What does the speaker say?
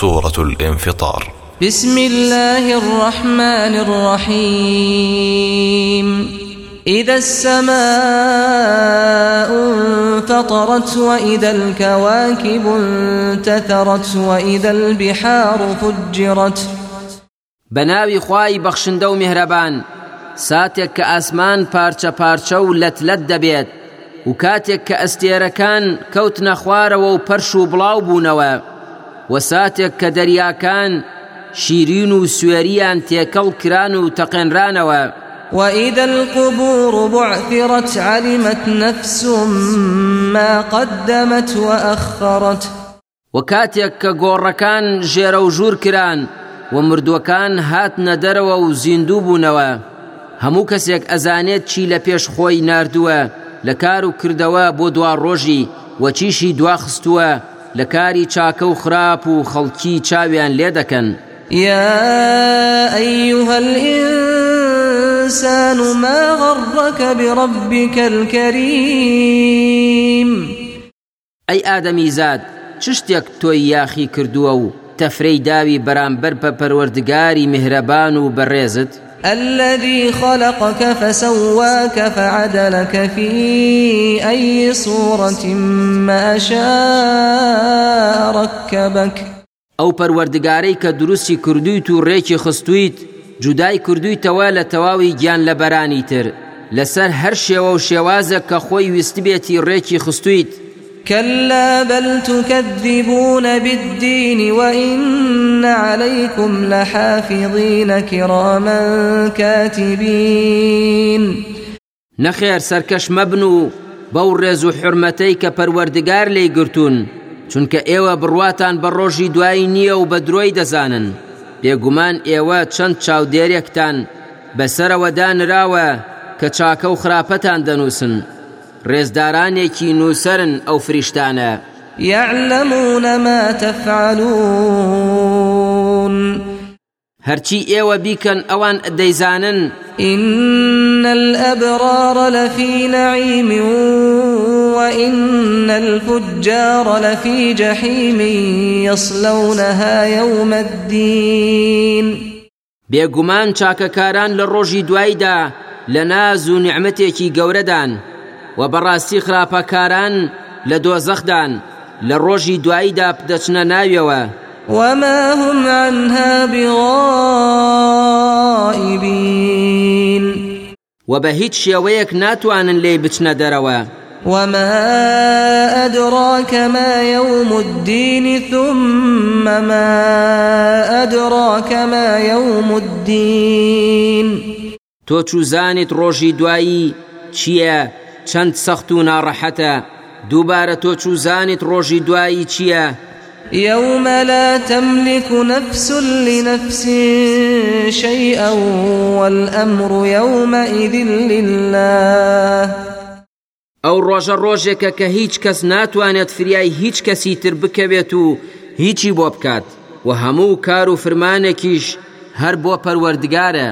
سورة الانفطار. بسم الله الرحمن الرحيم. إذا السماء انفطرت وإذا الكواكب انتثرت وإذا البحار فجرت. بناوي خواي بخشندو مهربان ساتێک کە ئاسمان پارچە پارچە و لەت لەت دەبێت و کاتێک کە ئەستێرەکان کەوتنە خوارەوە و پەرش و بڵاو بوونەوە. و ساتێک کە دەریاکان شیرین و سوێریان تێکەڵ کران و تەقێنرانەوە. وإذا القبور بعثرت علمت نفس ما قدمت وأخرت. وكاتيك كغوركان جيرو جور كران ومردوكان هات ندروا وزيندوبونوا هەموو کەسێک ئەزانێت چی لە پێش خۆی ناردووە لە کار و کردەوە بۆ دوا ڕۆژی وەچیشی دواخستووە. لە کاری چاکە و خراپ و خەڵکی چاویان لێ دەکەن. يا أيها الإنسان ما غرك بربك الكريم؟ أي آدمي زاد چشتێک تۆی یاخی کردووە و تەفرەی داوی بەرامبەر بە پەروەردگاری میهرەبان و بەڕێزت؟ الذي خلقك فسواك فعدلك في أي صورة ما شاء ركبك. او پروردگاری که درستی کردوی تو ریچی خستویت جدای کردوی توا لتواوی گیان لبرانی تر. لسر هر شیوه و شیوازه که خوی ویستی بیتی ریچی خستویت. كلا بل تكذبون بالدين وإن عليكم لحافظين كراما كاتبين. نخير سركش مبنو بەو ڕێز و حرمەتەی کە پەروەردگار لێی گرتوون چونکە ئێوە بڕواتان بە ڕۆژی دوایی نییە و بە درۆی دەزانن. بێگومان ئێوە چەند چاودێرێکتان ڕێزدارانێکی نووسرن ئەو فریشتانە. يعلمون ما تفعلون. هەرچی ئێوە بیکەن ئەوان دەیزانن. إن الأبرار لفي نعيم وإن الفجار لفي جحيم يصلونها يوم الدين. بێگومان چاکەکاران لە ڕۆژی دوایدا لە ناز و گەورەدان. و بەڕاستی خراپەکاران لە دۆزەخدان لە ڕۆژی دواییدا بدەچنە ناویەوە. وما هم عنها بغائبين. و بە هیچ شێوەیەک ناتوانن لێ بچنە دەرەوە. وما أدراك ما يوم الدين ثم ما أدراك ما يوم الدين. چوزانیت ڕۆژی دوایی چییە؟ چەند سەخت و ناڕەحەتە. دووبارە تۆ چوزانیت ڕۆژی دوایی چییە؟ يوم لا تملك نفس لنفس شيئا والأمر يومئذ لله. ئەو ڕۆژە ڕۆژێکە کە هیچ کەس ناتوانێت فریای هیچ کەسی تر بکەوێت و هیچی بۆ بکات. و هەموو کار و فرمانێکیش هەر بۆ پەروەردگارە.